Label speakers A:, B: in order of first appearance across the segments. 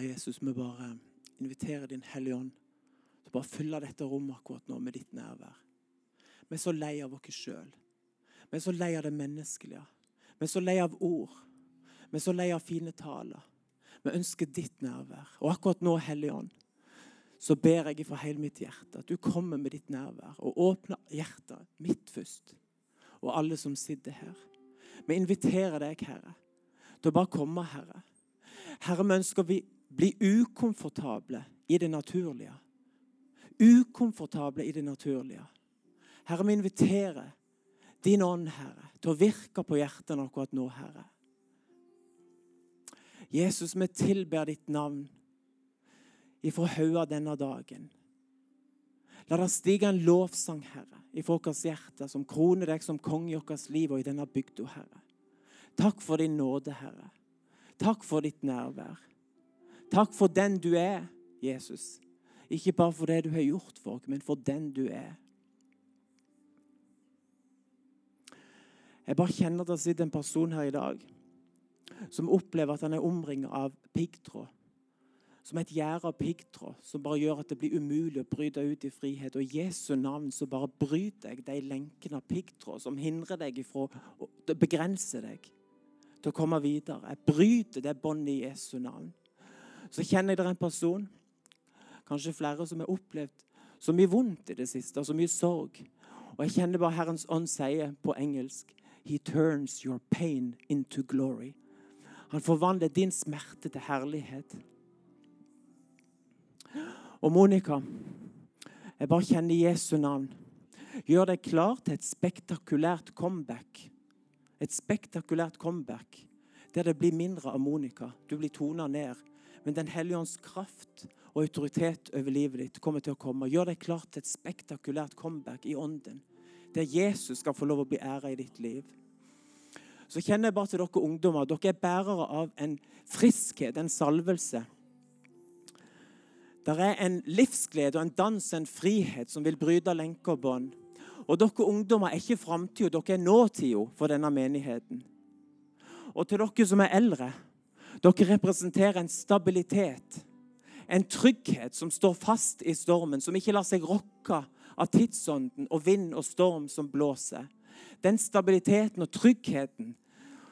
A: Herre Jesus, vi bare inviterer Din Hellige Ånd til bare fylle dette rommet akkurat nå med ditt nærvær. Vi er så lei av oss sjøl. Vi er så lei av det menneskelige. Vi er så lei av ord. Vi er så lei av fine taler. Vi ønsker ditt nærvær. Og akkurat nå, Hellige Ånd, så ber jeg fra hele mitt hjerte at du kommer med ditt nærvær og åpner hjertet mitt først. Og alle som sitter her. Vi inviterer deg, Herre, til å bare komme, Herre. Herre, vi ønsker å bli ukomfortable i det naturlige. Ukomfortable i det naturlige. Herre, vi inviterer din ånd, Herre, til å virke på hjertene akkurat nå, Herre. Jesus, vi tilber ditt navn ifra hodet denne dagen. La det stige en lovsang, Herre, i vårt hjerte, som kroner deg som konge i vårt liv og i denne bygda, Herre. Takk for din nåde, Herre. Takk for ditt nærvær. Takk for den du er, Jesus. Ikke bare for det du har gjort for oss, men for den du er. Jeg bare kjenner at det sitter en person her i dag som opplever at han er omringet av piggtråd. Som et gjerde av piggtråd som bare gjør at det blir umulig å bryte ut i frihet. Og i Jesu navn så bare bryter jeg de lenkene av piggtråd som hindrer deg ifra å begrense deg til å komme videre. Jeg bryter det båndet i Jesu navn. Så kjenner jeg det er en person, kanskje flere, som har opplevd så mye vondt i det siste, så mye sorg. Og jeg kjenner bare Herrens ånd sier på engelsk He turns your pain into glory. Han forvandler din smerte til herlighet. Og Monica, jeg bare kjenner Jesu navn. Gjør deg klar til et spektakulært comeback. Et spektakulært comeback der det blir mindre av Monica. Du blir tona ned. Men Den hellige ånds kraft og autoritet over livet ditt kommer til å komme. Gjør deg klar til et spektakulært comeback i ånden der Jesus skal få lov å bli æra i ditt liv. Så kjenner jeg bare til dere ungdommer. Dere er bærere av en friskhet, en salvelse. Det er en livsglede og en dans, en frihet, som vil bryte lenker og bånd. Og dere ungdommer er ikke framtida, dere er nåtida for denne menigheten. Og til dere som er eldre, dere representerer en stabilitet, en trygghet som står fast i stormen, som ikke lar seg rokke av tidsånden og vind og storm som blåser. Den stabiliteten og tryggheten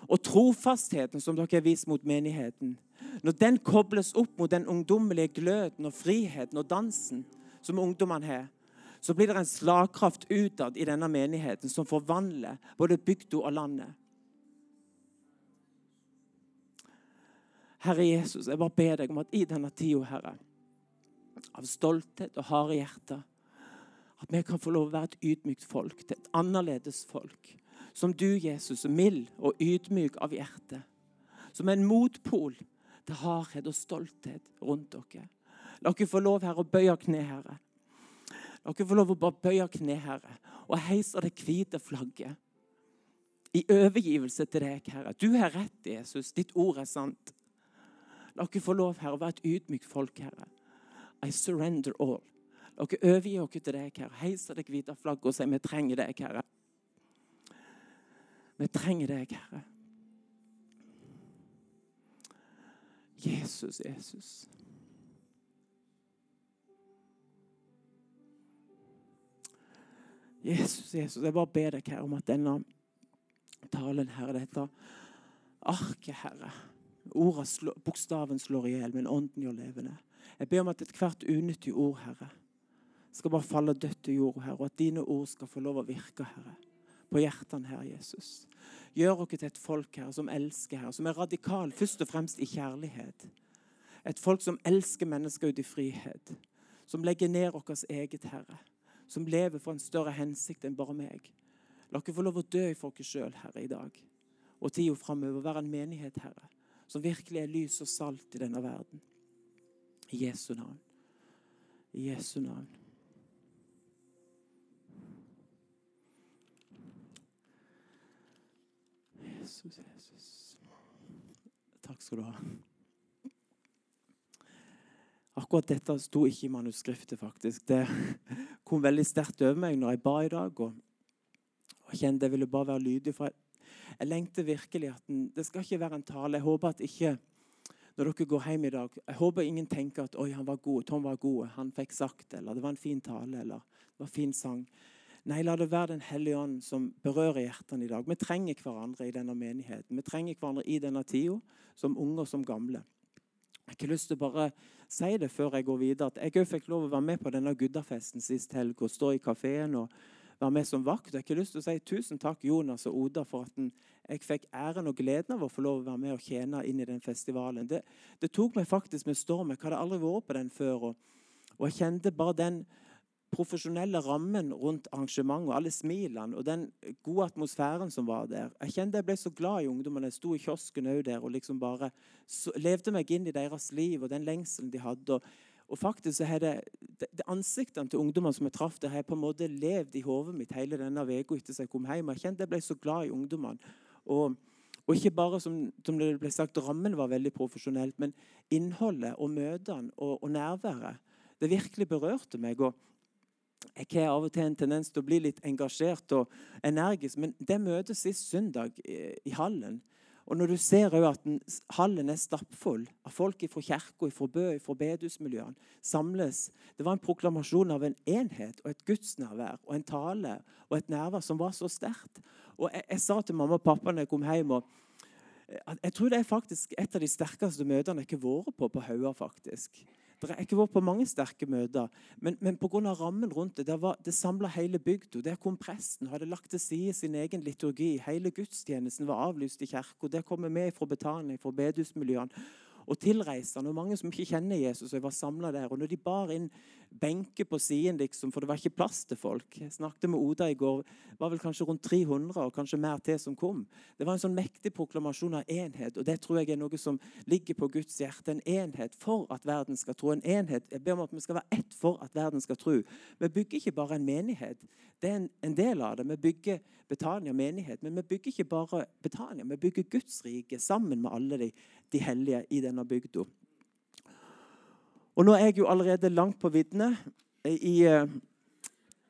A: og trofastheten som dere har vist mot menigheten, når den kobles opp mot den ungdommelige gløden og friheten og dansen som ungdommene har, så blir det en slagkraft utad i denne menigheten som forvandler både bygda og landet. Herre Jesus, jeg bare ber deg om at i denne tida, Herre, av stolthet og harde hjerter, at vi kan få lov å være et ydmykt folk, til et annerledes folk. Som du, Jesus, er mild og ydmyk av hjerte. Som en motpol til hardhet og stolthet rundt dere. La dere få lov, Herre, å bøye kne, Herre. La dere få lov å bare bøye kne, Herre, og heise det hvite flagget. I overgivelse til deg, Herre. Du har rett, Jesus. Ditt ord er sant. La dere få lov, Herre, å være et ydmykt folk, Herre. I surrender all. La Dere overgi dere til deg, Herre. Heiser det hvite flagget og sier vi trenger deg, Herre. Vi trenger deg, Herre. Jesus, Jesus. Jesus, Jesus, jeg bare ber deg, Herre, om at denne talen, Herre, dette arket, Herre Ordet, bokstaven slår i hjel, men ånden gjør levende. Jeg ber om at ethvert unyttig ord, Herre, skal bare falle dødt til jord, Herre, og at dine ord skal få lov å virke, Herre, på hjertene, Herre Jesus. Gjør dere til et folk, Herre, som elsker, Herre, som er radikal, først og fremst i kjærlighet. Et folk som elsker mennesker ut i frihet. Som legger ned vårt eget, Herre. Som lever for en større hensikt enn bare meg. La oss få lov å dø for oss sjøl, Herre, i dag. Og tida framover være en menighet, Herre, som virkelig er lys og salt i denne verden. I Jesu navn. I Jesu navn. Jesus, Jesus. Takk skal du ha. Akkurat dette sto ikke i manuskriptet, faktisk. Det kom veldig sterkt over meg når jeg ba i dag. og og kjente jeg ville bare være lydig. for Jeg, jeg lengter virkelig at den, Det skal ikke være en tale. Jeg håper at ikke når dere går hjem i dag Jeg håper ingen tenker at Oi, han var god, Tom var god, han fikk sagt eller det var en fin tale eller det var en fin sang. Nei, la det være Den hellige ånd som berører hjertene i dag. Vi trenger hverandre i denne menigheten. Vi trenger hverandre i denne tida, som unge og som gamle. Jeg har ikke lyst til å bare si det før jeg går videre. at Jeg òg fikk lov å være med på denne guddafesten sist helg og stå i kafeen og være med som vakt. Jeg har ikke lyst til å si tusen takk Jonas og Oda for at jeg fikk æren og gleden av å få lov å være med og tjene inn i den festivalen. Det, det tok meg faktisk med storm. Jeg hadde aldri vært på den før. Og, og jeg kjente bare den profesjonelle rammen rundt arrangementet, alle smilene og den gode atmosfæren som var der. Jeg kjente jeg ble så glad i ungdommene. Jeg sto i kiosken der og liksom bare så, levde meg inn i deres liv og den lengselen de hadde. Og og faktisk så har det, det, Ansiktene til ungdommene som jeg traff, det har på en måte levd i hodet mitt hele denne uka etter jeg kom hjem. Jeg kjente jeg ble så glad i ungdommene. Og, og, ikke bare som, som, det ble sagt, rammen var veldig profesjonelt, men innholdet og møtene og, og, nærværet. Det virkelig berørte meg. og jeg har av og til en tendens til å bli litt engasjert og energisk, men det møtet sist søndag i hallen og når du ser at den, hallen er stappfull av folk fra kirka, fra Bø, fra bedehusmiljøene, samles Det var en proklamasjon av en enhet og et gudsnærvær og en tale og et nærvær som var så sterkt. Og jeg, jeg, sa til mamma og pappa når jeg kom hjem og, at jeg tror det er faktisk et av de sterkeste møtene jeg har vært på på Hauga. faktisk. Det har ikke vært på mange sterke møter, men, men pga. rammen rundt det det, var, det samla hele bygda. Der kom presten, hadde lagt til side sin egen liturgi. Hele gudstjenesten var avlyst i kirka. Der kommer vi fra Betania, fra bedehusmiljøene og tilreisende og mange som ikke kjenner Jesus. og jeg var samlet der. Og når de bar inn benker på siden, liksom, for det var ikke plass til folk Jeg snakket med Oda i går. Det var vel kanskje rundt 300 og kanskje mer til som kom. Det var en sånn mektig proklamasjon av enhet, og det tror jeg er noe som ligger på Guds hjerte. En enhet for at verden skal tro. En enhet, Jeg ber om at vi skal være ett for at verden skal tro. Vi bygger ikke bare en menighet. Det er en, en del av det. Vi bygger Betania menighet, men vi bygger ikke bare Betania. Vi bygger Guds rike sammen med alle de, de hellige i denne bygda. Og Nå er jeg jo allerede langt på viddene i, eh,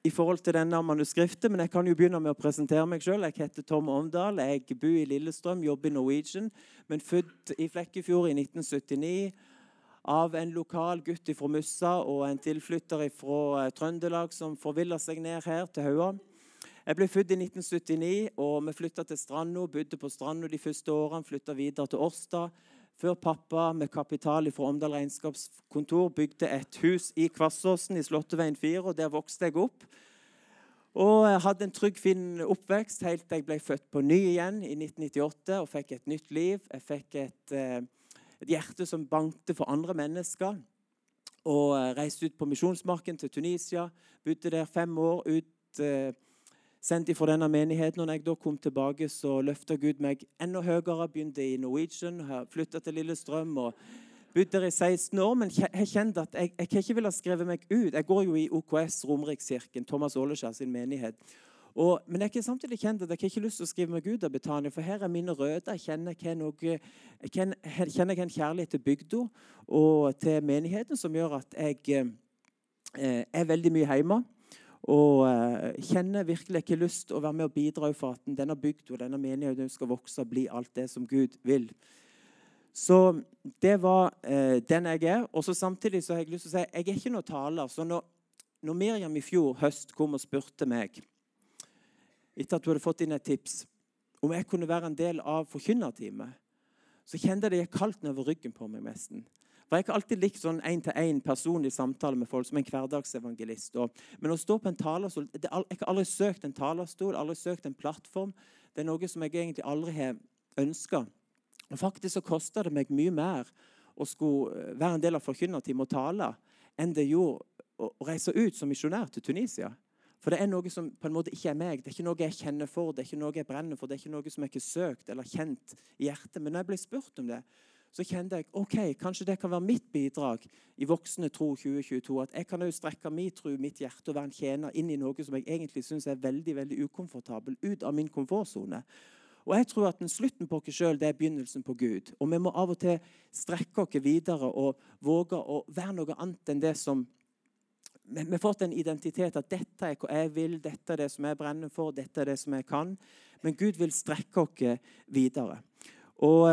A: i, forhold til denne manuskriptet, men jeg kan jo begynne med å presentere meg sjøl. Jeg heter Tom Omdal. Jeg bor i Lillestrøm, jobber i Norwegian, men født i Flekkefjord i 1979 av en lokal gutt fra Mussa og en tilflytter fra eh, Trøndelag som forvilla seg ned her til Haua. Jeg ble født i 1979, og vi flytta til Stranda. Bodde på Stranda de første årene. Flytta videre til Årstad. Før pappa med kapital fra Omdal regnskapskontor bygde et hus i Kvassåsen i Slåtteveien 4. og Der vokste jeg opp. Og jeg hadde en trygg, fin oppvekst helt til jeg ble født på ny igjen i 1998 og fikk et nytt liv. Jeg fikk et, eh, et hjerte som bankte for andre mennesker. Og eh, reiste ut på misjonsmarken til Tunisia. Bodde der fem år. ut eh, sendt ifra denne menigheten. Og når jeg da kom tilbake, så løfta Gud meg enda høyere. Begynte i Norwegian, flytta til Lillestrøm og bodde der i 16 år. Men jeg kjente at jeg, jeg ikke ville skrevet meg ut. Jeg går jo i OKS, Romerikskirken, Thomas Åleskjær sin menighet. Og, men jeg har samtidig kjent at jeg har ikke lyst til å skrive meg ut av Betania, for her er mine røtter. Jeg kjenner kjenner en kjærlighet til bygda og til menigheten som gjør at jeg eh, er veldig mye hjemme. Og uh, kjenner virkelig ikke lyst til å være med og bidra for at denne bygda og denne menigheten skal vokse og bli alt det som Gud vil. Så det var eh, den jeg er. Og så samtidig så har jeg lyst til å si jeg er ikke noen taler. Så når, når Miriam i fjor høst kom og spurte meg, etter at hun hadde fått inn et tips, om jeg kunne være en del av forkynnerteamet, så kjente jeg det gikk kaldt nedover ryggen på meg nesten. For Jeg har alltid likt sånn én-til-én personlig samtale med folk som en hverdagsevangelist. men å stå på en talerstol Jeg har aldri søkt en talerstol, aldri søkt en plattform. Det er noe som jeg egentlig aldri har ønska. Faktisk så kosta det meg mye mer å skulle eh, være en del av forkynnerteamet og tale enn det gjorde å reise ut som misjonær til Tunisia. For det er noe som på en måte ikke er meg. Det er ikke noe jeg kjenner for, det er ikke noe jeg brenner for, det er ikke noe som jeg ikke har søkt eller kjent i hjertet. Men når jeg ble spurt om det, så kjente jeg ok, kanskje det kan være mitt bidrag i Voksne tro 2022. At jeg kan også strekke min tro, mitt hjerte og være en tjener inn i noe som jeg egentlig syns er veldig veldig ukomfortabel, ut av min komfortsone. Og jeg tror at den slutten på oss sjøl er begynnelsen på Gud. Og vi må av og til strekke oss videre og våge å være noe annet enn det som Vi har fått en identitet at dette er hva jeg vil, dette er det som jeg brenner for, dette er det som jeg kan. Men Gud vil strekke oss videre. Og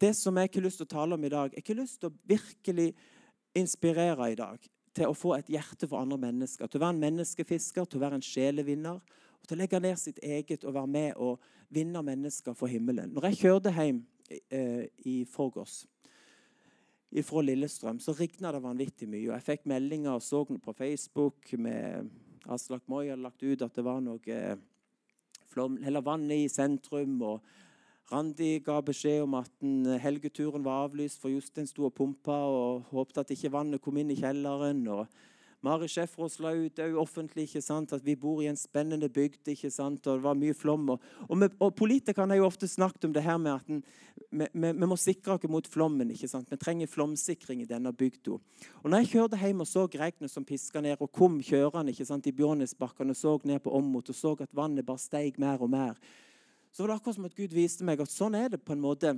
A: det som jeg ikke har lyst til å tale om i dag, jeg har lyst til å virkelig inspirere i dag til å få et hjerte for andre mennesker. Til å være en menneskefisker, til å være en sjelevinner. og Til å legge ned sitt eget og være med og vinne mennesker for himmelen. Når jeg kjørte hjem eh, i forgårs fra Lillestrøm, så rigna det vanvittig mye. og Jeg fikk meldinger og så på Facebook med Aslak Moi hadde lagt ut at det var noe eh, flom, eller vann i sentrum. og Randi ga beskjed om at eh, helgeturen var avlyst, for Jostein sto og pumpa og håpte at ikke vannet kom inn i kjelleren. og Mari Schäfros la ut òg offentlig ikke sant, at vi bor i en spennende bygd. ikke sant, og Det var mye flom. Og, og, med, og Politikerne har jo ofte snakket om det her med at den, vi, vi, vi, må sikre oss mot flommen. ikke sant, Vi trenger flomsikring i denne bygda. Når jeg kjørte hjem og så regnet som piska ned, og kom kjørende ikke sant, i Bjørnesbakkene og så ned på Åmot og så at vannet bare steg mer og mer, så var det akkurat som at Gud viste meg at sånn er det på en måte.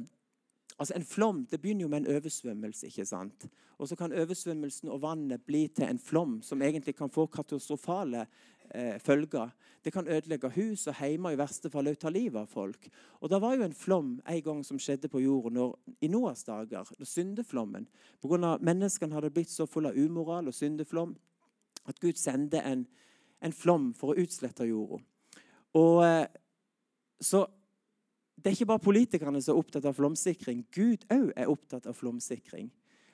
A: Altså En flom det begynner jo med en oversvømmelse. ikke sant? Og så kan oversvømmelsen og vannet bli til en flom som egentlig kan få katastrofale eh, følger. Det kan ødelegge hus og hjemme, i verste fall også ta livet av folk. Og Det var jo en flom en gang som skjedde på jorden når, i Noas dager. da Syndeflommen. Pga. menneskene hadde blitt så fulle av umoral og syndeflom at Gud sendte en, en flom for å utslette jorda. Og eh, så det er ikke bare politikerne som er opptatt av flomsikring. Gud òg er opptatt av flomsikring.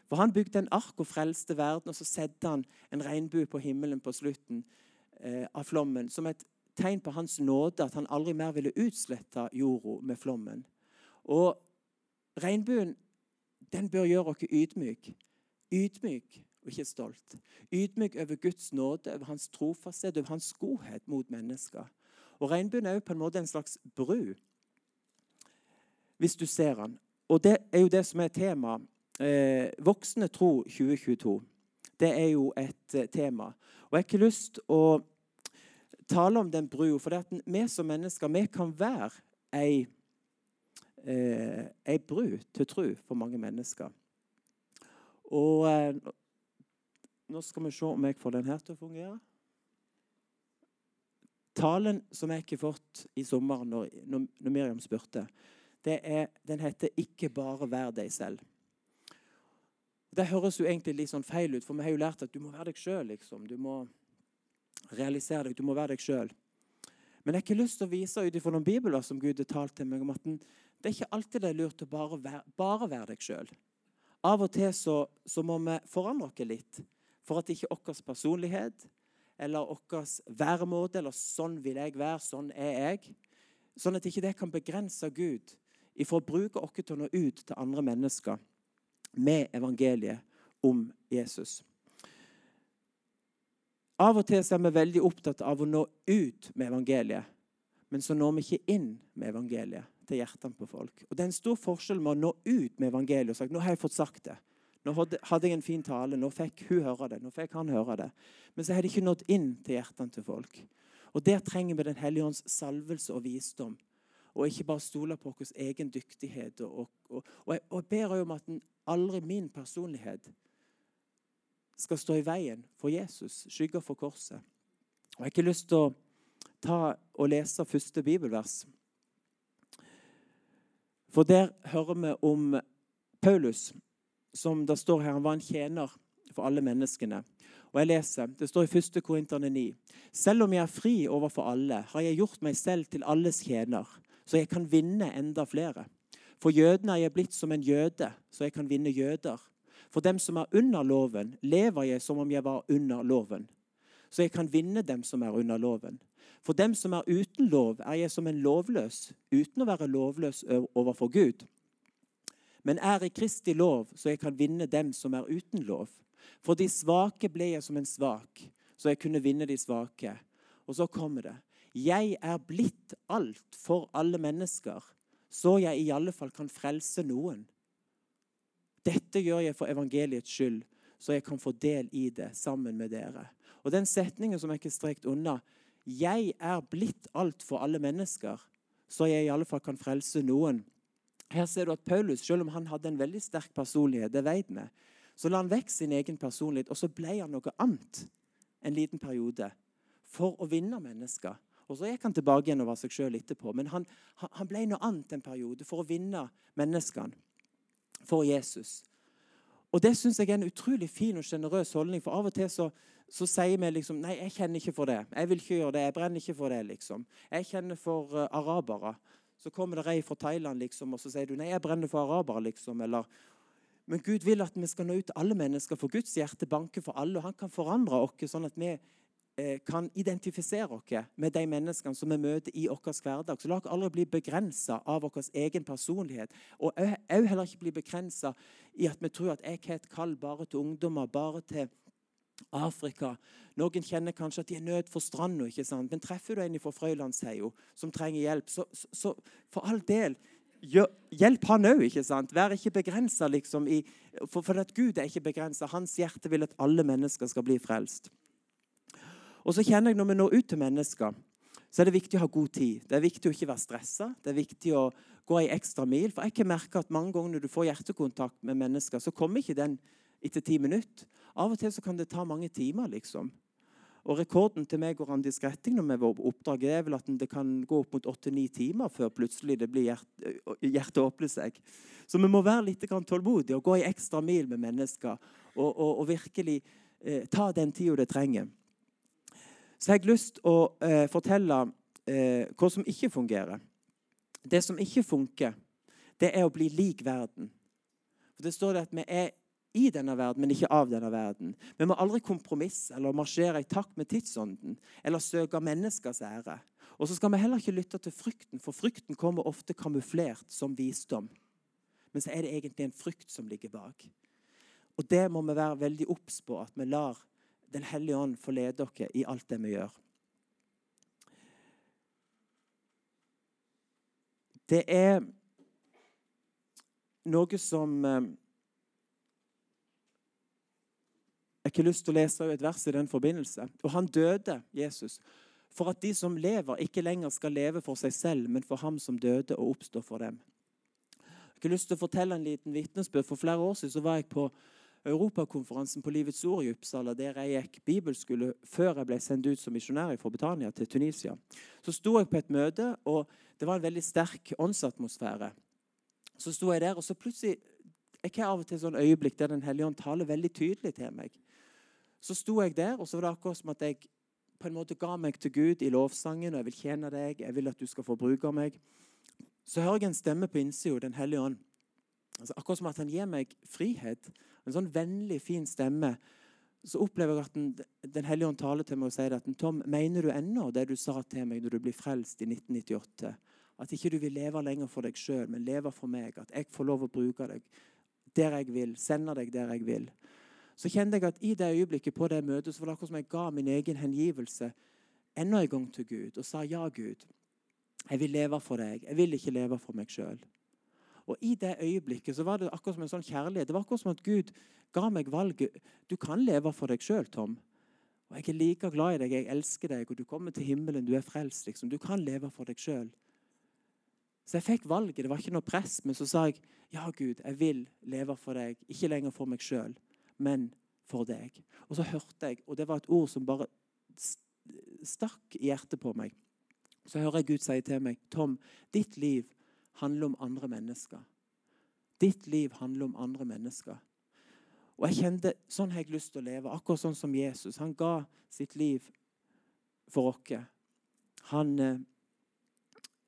A: For Han bygde en ark og frelste verden, og så satte han en regnbue på himmelen på slutten eh, av flommen som et tegn på hans nåde, at han aldri mer ville utslette jorda med flommen. Og regnbuen den bør gjøre oss ydmyk. Ydmyk og ikke stolt. Ydmyk over Guds nåde, over hans trofasthet, over hans godhet mot mennesker. Og Regnbuen er jo på en måte en slags bru, hvis du ser den. Og det er jo det som er tema. Eh, voksne tro 2022. Det er jo et eh, tema. Og jeg har ikke lyst å tale om den brua, for vi som mennesker vi kan være ei, eh, ei bru til tro for mange mennesker. Og eh, nå skal vi se om jeg får den her til å fungere. Talen som jeg ikke fått i sommer når, når Miriam spurte, er, den heter 'Ikke bare vær deg selv'. Det høres jo egentlig litt sånn feil ut, for vi har jo lært at du må være deg sjøl. Liksom. Du må realisere deg, du må være deg sjøl. Men jeg har ikke lyst til å vise ut ifra noen bibler som Gud har talt til meg, om at det er ikke alltid det er lurt å bare være, bare være deg sjøl. Av og til så, så, må vi forandre oss litt for at ikke vår personlighet eller vår væremåte eller 'sånn vil jeg være, sånn er jeg', sånn at ikke det kan begrense Gud ifra å bruke oss til å nå ut til andre mennesker med evangeliet om Jesus. Av og til er vi veldig opptatt av å nå ut med evangeliet, men så når vi ikke inn med evangeliet til hjertene på folk. Og Det er en stor forskjell med å nå ut med evangeliet og sagt nå har jeg fått sagt det. Nå hadde jeg en fin tale, nå fikk hun høre det, nå fikk han høre det. Men så har det ikke nådd inn til hjertene til folk. Og Der trenger vi Den hellige ånds salvelse og visdom. Og ikke bare stole på vår egen dyktighet. Og, og, og, jeg, og jeg ber om at den, aldri min personlighet skal stå i veien for Jesus, skygger for korset. Og Jeg har ikke lyst til å ta og lese første bibelvers. For der hører vi om Paulus som det står her, han var en tjener for alle menneskene. Og jeg leser, Det står i 1. Korinterne 9.: Selv om jeg er fri overfor alle, har jeg gjort meg selv til alles tjener, så jeg kan vinne enda flere. For jødene er jeg blitt som en jøde, så jeg kan vinne jøder. For dem som er under loven, lever jeg som om jeg var under loven, så jeg kan vinne dem som er under loven. For dem som er uten lov, er jeg som en lovløs, uten å være lovløs overfor Gud men er i Kristi lov, så jeg kan vinne dem som er uten lov. For de svake ble jeg som en svak, så jeg kunne vinne de svake. Og så kommer det. Jeg er blitt alt for alle mennesker, så jeg i alle fall kan frelse noen. Dette gjør jeg for evangeliets skyld, så jeg kan få del i det sammen med dere. Og den setningen som er ikke strekt unna Jeg er blitt alt for alle mennesker, så jeg i alle fall kan frelse noen. Her ser du at Paulus, selv om han hadde en veldig sterk personlighet, det vet vi, så la han vekk sin egen personlighet, og så ble han noe annet en liten periode for å vinne mennesker. Og Så gikk han tilbake igjen og var seg sjøl etterpå. Men han, han, ble noe annet en periode for å vinne menneskene. for Jesus. Og Det syns jeg er en utrolig fin og sjenerøs holdning. For av og til så, så, sier vi liksom Nei, jeg kjenner ikke for det. Jeg vil ikke gjøre det. Jeg brenner ikke for det. liksom. Jeg kjenner for uh, arabere. Så kommer det ei fra Thailand, liksom, og så sier du nei, jeg brenner for arabere. liksom, eller men Gud vil at vi skal nå ut til alle mennesker, for Guds hjerte banker for alle. og Han kan forandre oss sånn at vi eh, kan identifisere oss med de menneskene som vi møter i vår hverdag. Så la oss aldri bli begrensa av vår egen personlighet. Og òg heller ikke bli begrensa i at vi tror at jeg har et kall bare til ungdommer, bare til Afrika. Noen kjenner kanskje at de er nødt for stranda, men treffer du en fra Frøylandsheia som trenger hjelp, så, så, så for all del Hjelp han òg, ikke sant? Vær ikke begrensa, liksom. for, for at Gud er ikke begrensa. Hans hjerte vil at alle mennesker skal bli frelst. Og så kjenner jeg Når vi når ut til mennesker, så er det viktig å ha god tid. Det er viktig å ikke være stressa. Det er viktig å gå ei ekstra mil. For jeg kan merke at mange ganger når du får hjertekontakt med mennesker, så kommer ikke den etter ti minutter. Av og til så kan det ta mange timer. liksom. Og Rekorden til meg og Randi Skretting når vi var oppdrag, er vel at det kan gå opp mot åtte-ni timer før plutselig det blir hjerte, hjertet åpner seg. Så vi må være litt tålmodige og gå i ekstra mil med mennesker og, og, og virkelig eh, ta den tida det trenger. Så jeg har lyst til å eh, fortelle eh, hva som ikke fungerer. Det som ikke funker, det er å bli lik verden. For Det står det at vi er i denne verden, men ikke av denne verden. Vi må aldri kompromisse eller marsjere i takt med tidsånden eller søke menneskers ære. Og så skal vi heller ikke lytte til frykten, for frykten kommer ofte kamuflert som visdom. Men så er det egentlig en frykt som ligger bak. Og det må vi være veldig obs på, at vi lar Den hellige ånd få lede dere i alt det vi gjør. Det er noe som eh, Jeg har ikke lyst til å lese et vers i den forbindelse. Og han døde, Jesus, for at de som lever, ikke lenger skal leve for seg selv, men for ham som døde og oppstår for dem. Jeg har lyst til å fortelle en liten vitnesbyrd. For flere år siden så var jeg på Europakonferansen på Livets Ord i Uppsala, der jeg gikk bibelskole før jeg ble sendt ut som misjonær fra Britannia til Tunisia. Så sto jeg på et møte, og det var en veldig sterk åndsatmosfære. Så sto jeg der, og så plutselig Jeg har av og til sånn øyeblikk der Den hellige ånd taler veldig tydelig til meg. Så sto jeg der, og så var det akkurat som at jeg på en måte ga meg til Gud i lovsangen. og Jeg vil tjene deg, jeg vil at du skal få bruke meg. Så hører jeg en stemme på innsida, Den hellige ånd. Altså, akkurat som at han gir meg frihet. En sånn vennlig, fin stemme. Så opplever jeg at Den, den hellige ånd taler til meg og sier at Tom, mener du ennå det du sa til meg når du ble frelst i 1998? At ikke du vil leve lenger for deg sjøl, men leve for meg. At jeg får lov å bruke deg der jeg vil, sende deg der jeg vil så kjente jeg at i det øyeblikket på det møtet så var det akkurat som jeg ga min egen hengivelse enda en gang til Gud og sa ja, Gud. Jeg vil leve for deg. Jeg vil ikke leve for meg sjøl. Og I det øyeblikket så var det akkurat som en sånn kjærlighet. Det var akkurat som at Gud ga meg valget. Du kan leve for deg sjøl, Tom. Og Jeg er like glad i deg, jeg elsker deg, og du kommer til himmelen, du er frelst. liksom. Du kan leve for deg sjøl. Så jeg fikk valget. Det var ikke noe press. Men så sa jeg ja, Gud, jeg vil leve for deg, ikke lenger for meg sjøl men for deg. Og så hørte jeg, og det var et ord som bare stakk i hjertet på meg. Så hører jeg Gud si til meg, Tom, ditt liv handler om andre mennesker. Ditt liv handler om andre mennesker. Og jeg kjente, Sånn har jeg lyst til å leve. Akkurat sånn som Jesus. Han ga sitt liv for oss. Han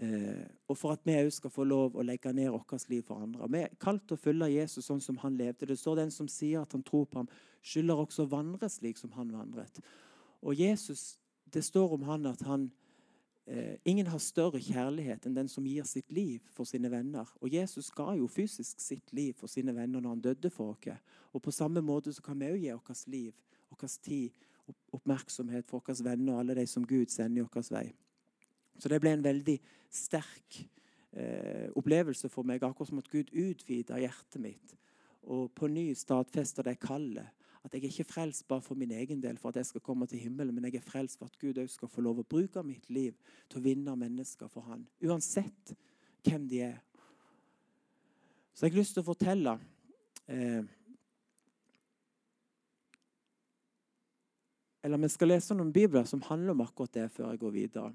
A: eh, og for at vi òg skal få lov å legge ned vårt liv for andre. Vi er kalt til å følge Jesus sånn som han levde. Det står den som sier at han tror på ham, skylder også å vandre slik som han vandret. Og Jesus, Det står om han at han eh, Ingen har større kjærlighet enn den som gir sitt liv for sine venner. Og Jesus ga jo fysisk sitt liv for sine venner når han døde for oss. Og på samme måte så kan vi òg gi vårt liv, vår tid, oppmerksomhet for våre venner og alle de som Gud sender i vår vei. Så det ble en veldig sterk eh, opplevelse for meg. Akkurat som at Gud utvida hjertet mitt og på ny stadfesta det kallet. At jeg er ikke frelst bare for min egen del, for at jeg skal komme til himmelen, men jeg er frelst for at Gud òg skal få lov å bruke mitt liv til å vinne mennesker for Han. Uansett hvem de er. Så jeg har lyst til å fortelle eh, Eller vi skal lese noen bibler som handler om akkurat det, før jeg går videre.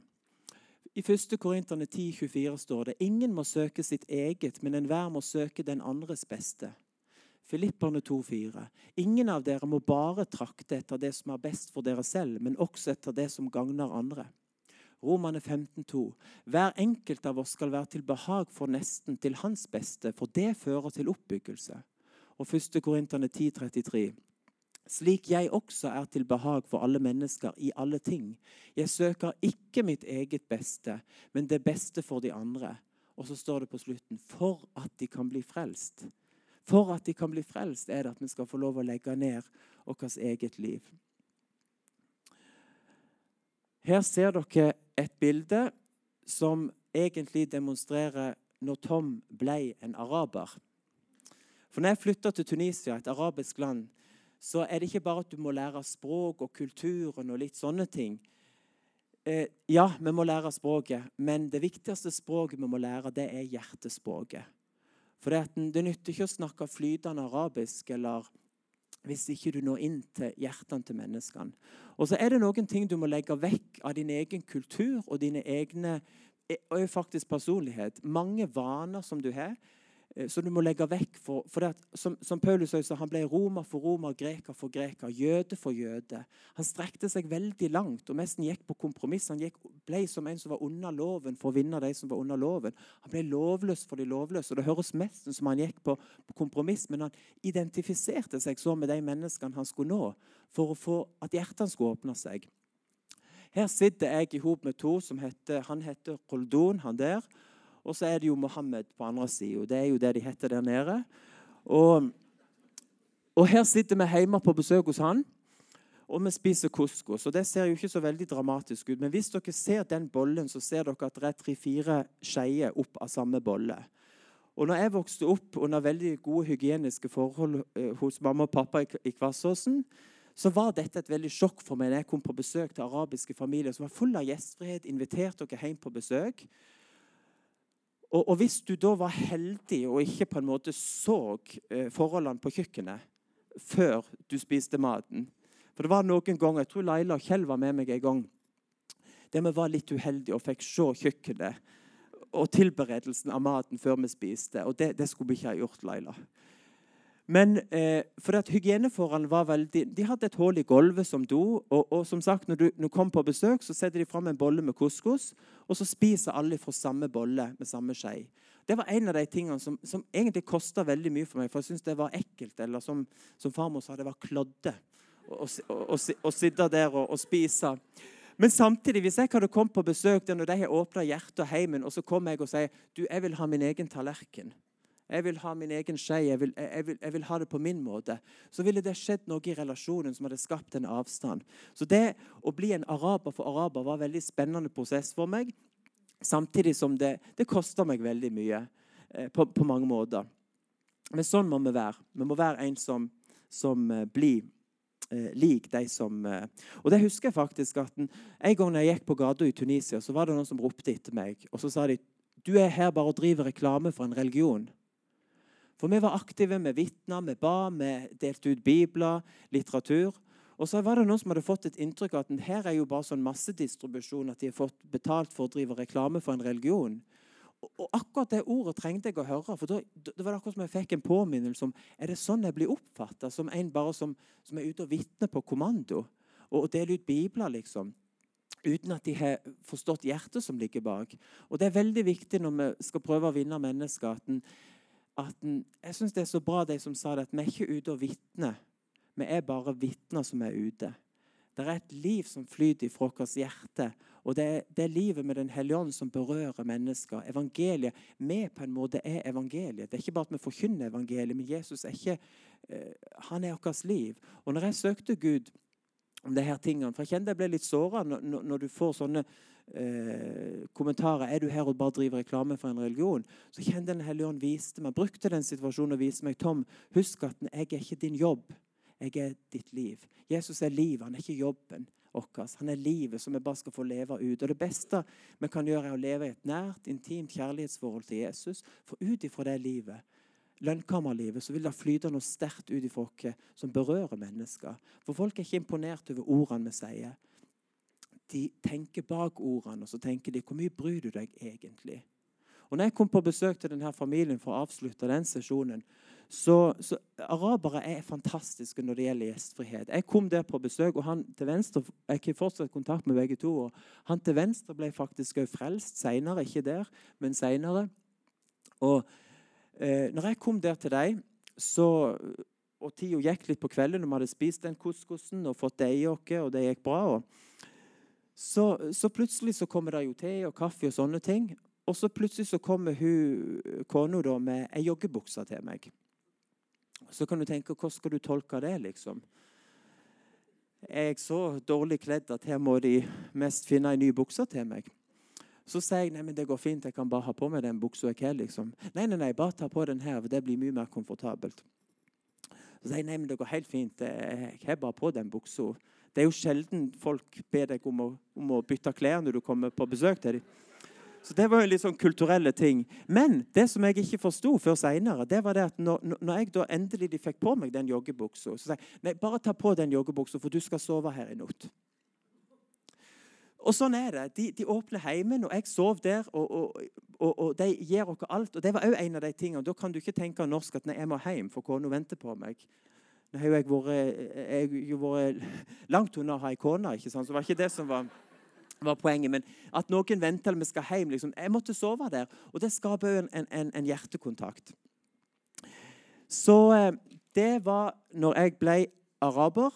A: I 1. Korinterne 10,24 står det ingen må søke sitt eget, men enhver må søke den andres beste. Filipperne 2,4. Ingen av dere må bare trakte etter det som er best for dere selv, men også etter det som gagner andre. Romane 15,2. Hver enkelt av oss skal være til behag for nesten, til hans beste, for det fører til oppbyggelse. Og 1. Korinterne 10,33. Slik jeg også er til behag for alle mennesker i alle ting. Jeg søker ikke mitt eget beste, men det beste for de andre. Og så står det på slutten for at de kan bli frelst. For at de kan bli frelst, er det at vi skal få lov å legge ned vårt eget liv. Her ser dere et bilde som egentlig demonstrerer når Tom ble en araber. For når jeg flytta til Tunisia, et arabisk land, så er det ikke bare at du må lære språk og kulturen og litt sånne ting. Eh, ja, vi må lære språket, men det viktigste språket vi må lære, det er hjertespråket. For det, det nytter ikke å snakke flytende arabisk eller hvis ikke du når inn til hjertene til menneskene. Og så er det noen ting du må legge vekk av din egen kultur og dine egne og faktisk personlighet. Mange vaner som du har, Eh, som du må legge vekk. For, for at, som, som, Paulus sa, Han ble romer for romer, greker for greker, jøde for jøde. Han strekte seg veldig langt og nesten gikk på kompromiss. Han gikk, ble som en som var under loven, for å vinne de som var under loven. Han ble lovløs for de lovløse. og Det høres mest som han gikk på, på kompromiss, men han identifiserte seg så med de menneskene han skulle nå, for å få at hjertene skulle åpne seg. Her sitter jeg i hop med to som heter, han heter Koldon, han der. Og så er det jo Mohammed på andre sida. Det er jo det de heter der nede. Og, og her sitter vi hjemme på besøk hos han, og vi spiser couscous. Og det ser jo ikke så veldig dramatisk ut, men hvis dere ser den bollen, så ser dere at det er tre-fire skeier opp av samme bolle. Og når jeg vokste opp under veldig gode hygieniske forhold eh, hos mamma og pappa i, Kvassåsen, så var dette et veldig sjokk for meg når jeg kom på besøk til arabiske familier som var fulle av gjestfrihet, inviterte dere hjem på besøk. Og, og, Hvis du da var heldig og ikke på en måte så eh, forholdene på kjøkkenet før du spiste maten For det var noen ganger, Jeg tror Laila og Kjell var med meg en gang der vi var litt uheldige og fikk se kjøkkenet og tilberedelsen av maten før vi spiste. Og det, det skulle vi ikke ha gjort, Laila. Men eh, for at hygieneforholdene var veldig De hadde et hull i gulvet som do. Og, og som sagt, når du, når du kom på besøk, så setter de fram en bolle med couscous. Og så spiser alle fra samme bolle med samme skje. Det var en av de tingene som, som egentlig kosta veldig mye for meg. For jeg syntes det var ekkelt. Eller som, som farmor sa, det var klodde å sitte der og, og, spise. Men samtidig, hvis jeg hadde kommet på besøk der når de har åpna hjertet og heimen, og så kommer jeg og sier du, jeg vil ha min egen tallerken jeg vil ha min egen skje. Jeg, jeg, jeg, vil ha det på min måte. Så ville det skjedd noe i relasjonen som hadde skapt en avstand. Så det å bli en araber for araber var en veldig spennende prosess for meg. Samtidig som det, det kosta meg veldig mye eh, på, på, mange måter. Men sånn må vi være. Vi må være en som, som eh, blir eh, lik de som eh, Og det husker jeg faktisk at en, en gang jeg gikk på gata i Tunisia, så var det noen som ropte etter meg. Og så sa de du er her bare og driver reklame for en religion. For vi var aktive, vi vitna, vi ba, vi delte ut bibler, litteratur. Og så var det noen som hadde fått et inntrykk av at her er jo bare sånn massedistribusjon, at de har fått betalt for å drive reklame for en religion. Og akkurat det ordet trengte jeg å høre. for da, det var akkurat som jeg fikk en påminnelse om er det sånn jeg blir oppfatta, som en bare som, som er ute og vitner på kommando. Og, og deler ut bibler, liksom. Uten at de har forstått hjertet som ligger bak. Og Det er veldig viktig når vi skal prøve å vinne mennesker, at en at Jeg syns det er så bra, de som sa det, at vi er ikke ute og vitner. Vi er bare vitner som er ute. Det er et liv som flyter fra vårt hjerte. Og det er, det er livet med Den hellige ånd som berører mennesker. Evangeliet, Vi på en måte er evangeliet. Det er ikke bare at vi forkynner evangeliet, men Jesus er ikke uh, han er vårt liv. Og når jeg søkte Gud om disse tingene For jeg kjenner jeg ble litt såra når, når, du får sånne eh, kommentarer er du her og bare driver reklame for en religion, så kjente Den hellige ånd viste meg, brukte den situasjonen og viste meg Tom, husk at jeg er ikke din jobb. Jeg er ditt liv. Jesus er livet, han er ikke jobben vår. Han er livet som vi bare skal få leve ut. Og Det beste vi kan gjøre, er å leve i et nært, intimt kjærlighetsforhold til Jesus. For ut ifra det livet lønnkammerlivet, så vil det flyte noe sterkt ut ifra oss som berører mennesker. For folk er ikke imponert over ordene vi sier. de tenker bak ordene, og så tenker de hvor mye bryr du deg egentlig? Og når jeg kom på besøk til denne familien for å avslutte den sesjonen, så, så Arabere er fantastiske når det gjelder gjestfrihet. Jeg kom der på besøk, og han til venstre jeg har fortsatt kontakt med begge to. og Han til venstre ble faktisk også frelst seinere, ikke der, men seinere. Og eh, når jeg kom der til deg, så og tida gikk litt på kvelden, og vi hadde spist den couscousen og fått det i oss, og det gikk bra. Og så, så, plutselig så kommer det jo te og kaffe og sånne ting. Og så plutselig så kommer hun kona med ei joggebukse til meg. Så kan du tenke hvordan skal du tolke det, liksom? Er jeg så dårlig kledd at her må de mest finne ei ny bukse til meg? Så sier jeg nei, men det går fint, jeg kan bare ha på meg den buksa jeg har. Liksom. Nei, nei, nei, bare ta på den her, for det blir mye mer komfortabelt. Så sier jeg nei, men det går helt fint, jeg har bare på den buksa. Det er jo sjelden folk ber deg om å, om å bytte klær når du kommer på besøk til dem. Så Det var jo litt sånn kulturelle ting. Men det som jeg ikke forsto før seinere, var det at når, når, jeg da endelig de fikk på meg den joggebuksa, så sa jeg nei, bare ta på den joggebuksa, for du skal sove her i natt. Og sånn er det. De, de åpner heimen, og jeg sov der. Og, og, og, og de gir oss alt. Og det var òg en av de tingene. Da kan du ikke tenke norsk at nei, jeg må hjem, for kona venter på meg. Nå har jeg vært, vært langt unna å ha ei kone, så det var ikke det som var var poenget. Men at noen venter eller vi skal hjem. Liksom. Jeg måtte sove der. Og det skaper en, en, en hjertekontakt. Så eh, det var når jeg ble araber.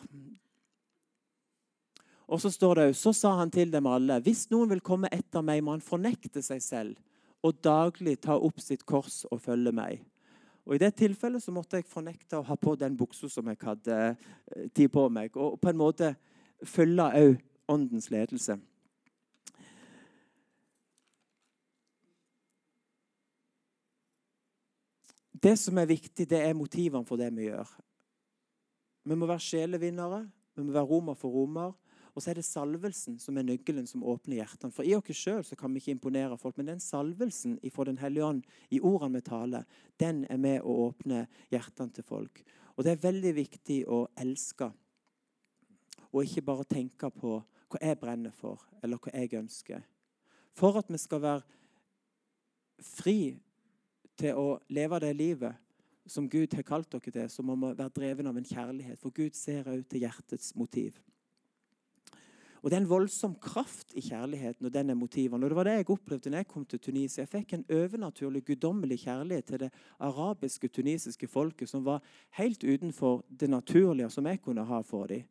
A: Og så står det òg Så sa han til dem alle Hvis noen vil komme etter meg, må han fornekte seg selv og daglig ta opp sitt kors og følge meg. Og I det tilfellet så måtte jeg fornekte å ha på den buksa som jeg hadde eh, tid på meg. Og på en måte følge òg åndens ledelse. Det som er viktig, det er motivene for det vi gjør. Vi må være sjelevinnere, vi må være romer for romer. Og så er det salvelsen som er nøkkelen som åpner hjertene. For i oss sjøl kan vi ikke imponere folk, men den salvelsen fra Den hellige ånd i ordene vi taler, den er med å åpne hjertene til folk. Og det er veldig viktig å elske, og ikke bare tenke på hva jeg brenner for, eller hva jeg ønsker. For at vi skal være fri til å leve det livet som Gud har kalt dere til, så må vi være dreven av en kjærlighet. For Gud ser også til hjertets motiv. Og Det er en voldsom kraft i kjærligheten og denne motiven. Og Det var det jeg opplevde når jeg kom til Tunisia. Jeg fikk en overnaturlig, guddommelig kjærlighet til det arabiske, tunisiske folket, som var helt utenfor det naturlige som jeg kunne ha for dem.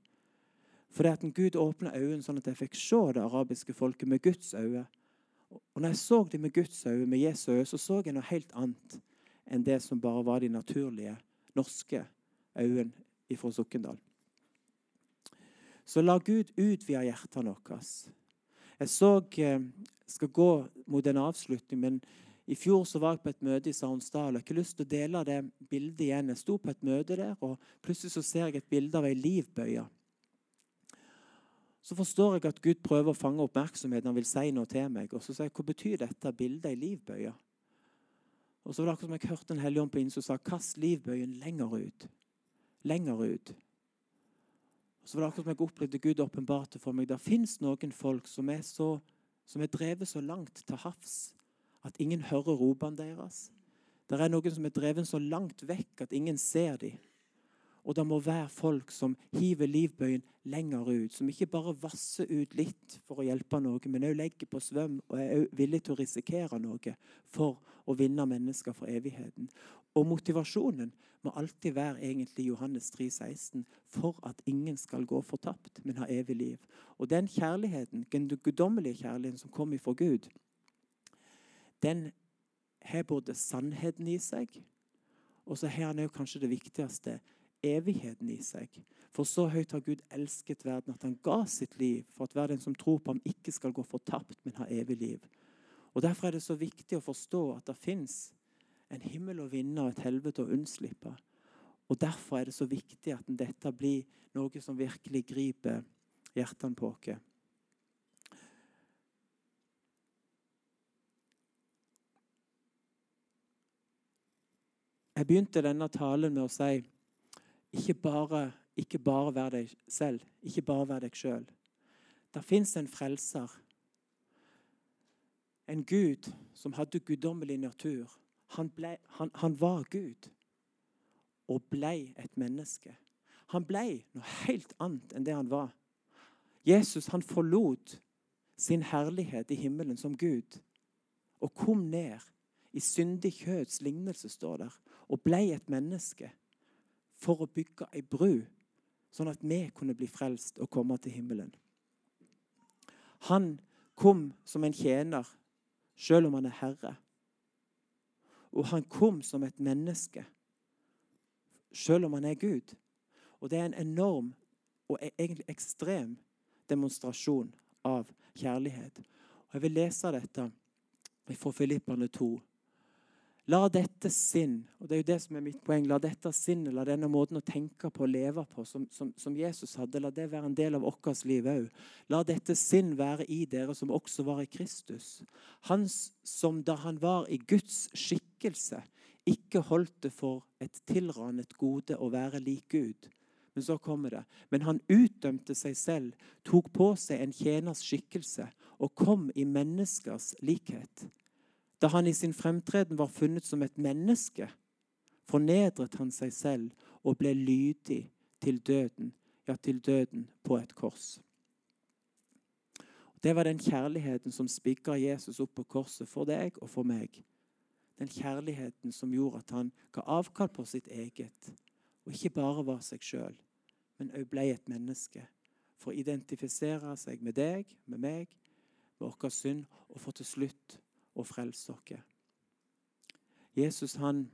A: For det at Gud åpna øynene sånn at jeg fikk se det arabiske folket med Guds øyne. Og når jeg så dem med Guds øyne, med Jesu øyne, så så jeg noe helt annet enn det som bare var de naturlige norske øynene fra Sokndal. Så la Gud utvide hjertene våre. Jeg så, eh, skal gå mot en avslutning, men i fjor så var jeg på et møte i Sarnsdal. Jeg har ikke lyst til å dele det bildet igjen. Jeg sto på et møte der, og plutselig så ser jeg et bilde av ei livbøye så forstår jeg at Gud prøver å fange oppmerksomheten. Han vil si noe til meg. Og så sier jeg, hva betyr dette bildet i livbøye? Og så var det akkurat som jeg hørte en hellig ånd på innsiden som sa kast livbøyen lenger ut. Lenger ut. Så var det akkurat som jeg opplevde Gud åpenbarte for meg. Det fins noen folk som er, så, som er drevet så langt til havs at ingen hører ropene deres. Det er noen som er drevet så langt vekk at ingen ser dem. Og det må være folk som hiver livbøyen lenger ut. Som ikke bare vasser ut litt for å hjelpe noe, men òg legger på svøm og er villig til å risikere noe for å vinne mennesker for evigheten. Og motivasjonen må alltid være egentlig Johannes 3, 16, for at ingen skal gå fortapt, men ha evig liv. Og den kjærligheten, den guddommelige kjærligheten som kommer fra Gud, den har både sannheten i seg, og så har han kanskje det viktigste evigheten i seg. For så høyt har Gud elsket verden at han ga sitt liv for at hver den som tror på ham, ikke skal gå fortapt, men ha evig liv. Og Derfor er det så viktig å forstå at det fins en himmel å vinne og et helvete å unnslippe. Og Derfor er det så viktig at dette blir noe som virkelig griper hjertene på oss. Jeg begynte denne talen med å si ikke bare, ikke bare vær deg selv, ikke bare vær deg sjøl. Det fins en frelser. En Gud som hadde guddommelig natur. Han, ble, han, han var Gud og ble et menneske. Han ble noe helt annet enn det han var. Jesus han forlot sin herlighet i himmelen som Gud og kom ned i syndig kjøds lignelse, står der, og ble et menneske for å bygge ei bru, sånn at vi kunne bli frelst og komme til himmelen. Han kom som en tjener, selv om han er herre. Og han kom som et menneske, selv om han er Gud. Og det er en enorm og e- egentlig ekstrem demonstrasjon av kjærlighet. Og Jeg vil lese dette fra Filipperne 2. La dette sinn, og det er jo det som er mitt poeng, la dette sinnet, la denne måten å tenke på og leve på som, som, som Jesus hadde, la det være en del av vårt liv òg. La dette sinn være i dere som også var i Kristus. Han som da han var i Guds skikkelse, ikke holdt det for et tilranet gode å være lik Gud. Men så kommer det. Men han utdømte seg selv, tok på seg en tjeners skikkelse og kom i menneskers likhet. Da han i sin fremtreden var funnet som et menneske, fornedret han seg selv og ble lydig til døden, ja, til døden på et kors. Det var den kjærligheten som spikra Jesus opp på korset for deg og for meg. Den kjærligheten som gjorde at han ga avkall på sitt eget, og ikke bare var seg sjøl, men òg ble et menneske. For å identifisere seg med deg, med meg, med vår synd, og for til slutt og frelse oss. Jesus han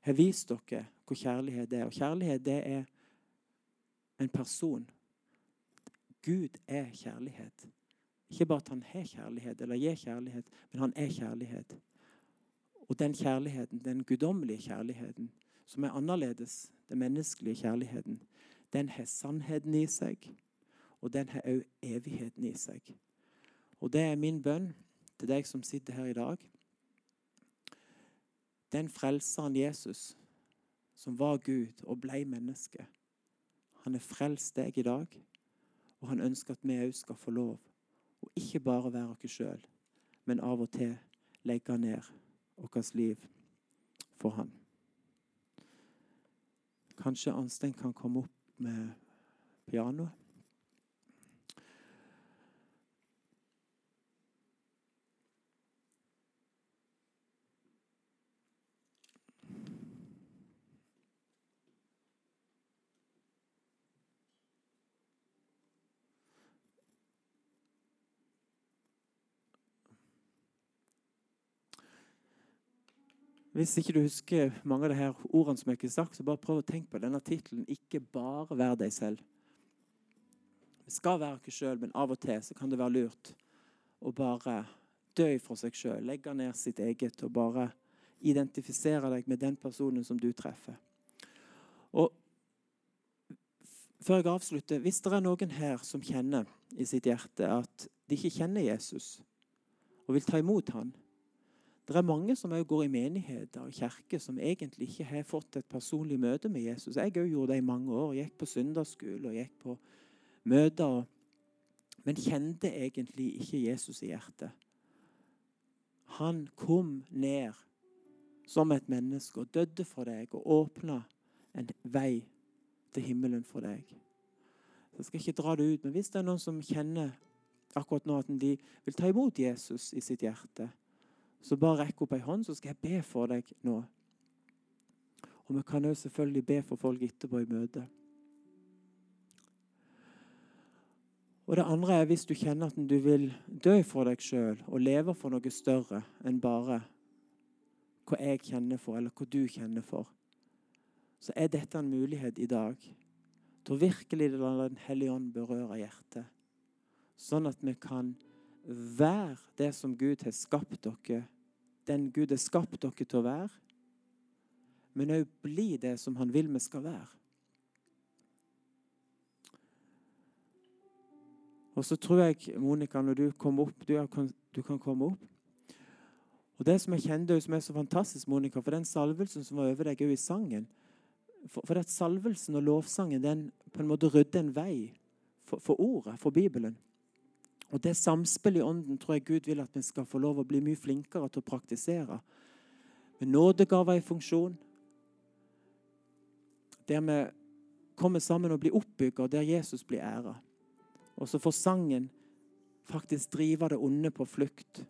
A: har vist dere hvor kjærlighet er. Og kjærlighet det er en person. Gud er kjærlighet. Ikke bare at han har kjærlighet eller gir kjærlighet, men han er kjærlighet. Og den kjærligheten, den guddommelige kjærligheten, som er annerledes, den menneskelige kjærligheten, den har sannheten i seg, og den har òg evigheten i seg. Og det er min bønn til deg som sitter her i dag. Den frelseren Jesus, som var Gud og ble menneske, han har frelst deg i dag. Og han ønsker at vi òg skal få lov å ikke bare være oss sjøl, men av og til legge ned vårt liv for han. Kanskje Anstein kan komme opp med pianoet. Hvis ikke du husker mange av de her ordene som jeg ikke har sagt, så bare prøv å tenke på denne tittelen 'Ikke bare vær deg selv'. Vi skal være oss sjøl, men av og til så kan det være lurt å bare dø for seg sjøl. Legge ned sitt eget og bare identifisere deg med den personen som du treffer. Og før jeg avslutter, Hvis det er noen her som kjenner i sitt hjerte at de ikke kjenner Jesus og vil ta imot han, det er mange som går i menigheter og kirker som egentlig ikke har fått et personlig møte med Jesus. Jeg òg gjorde det i mange år. Jeg gikk på søndagsskole og gikk på møter. Men kjente egentlig ikke Jesus i hjertet. Han kom ned som et menneske og døde for deg og åpna en vei til himmelen for deg. Så jeg skal ikke dra det ut, men hvis det er noen som kjenner akkurat nå at de vil ta imot Jesus i sitt hjerte, så bare rekk opp ei hånd, så skal jeg be for deg nå. Og vi kan òg selvfølgelig be for folk etterpå i møtet. Og det andre er hvis du kjenner at du vil dø for deg sjøl og leve for noe større enn bare hva jeg kjenner for, eller hva du kjenner for, så er dette en mulighet i dag til å virkelig la Den hellige ånd berøre hjertet, sånn at vi kan være det som Gud har skapt dere, den Gud har skapt dere til å være, men òg bli det som Han vil vi skal være. Og så tror jeg, Monica, når du kommer opp Du, kan, du kan komme opp. Og Det som jeg kjente som er så fantastisk, Monica, for den salvelsen som var over deg i sangen For, for at salvelsen og lovsangen den på en måte rydder en vei for, for ordet, for Bibelen. Og Det samspillet i ånden tror jeg Gud vil at vi skal få lov å bli mye flinkere til å praktisere. Med nådegaver i funksjon. Der vi kommer sammen og blir oppbygga, der Jesus blir æra. Og så får sangen faktisk drive det onde på flukt.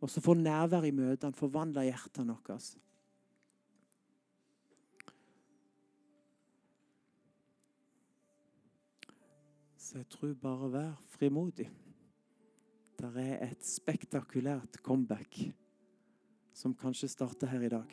A: Og så får nærvær i møtene forvandla hjertene våre. Så jeg tror bare vær frimodig. Der er et spektakulært comeback som kanskje starter her i dag.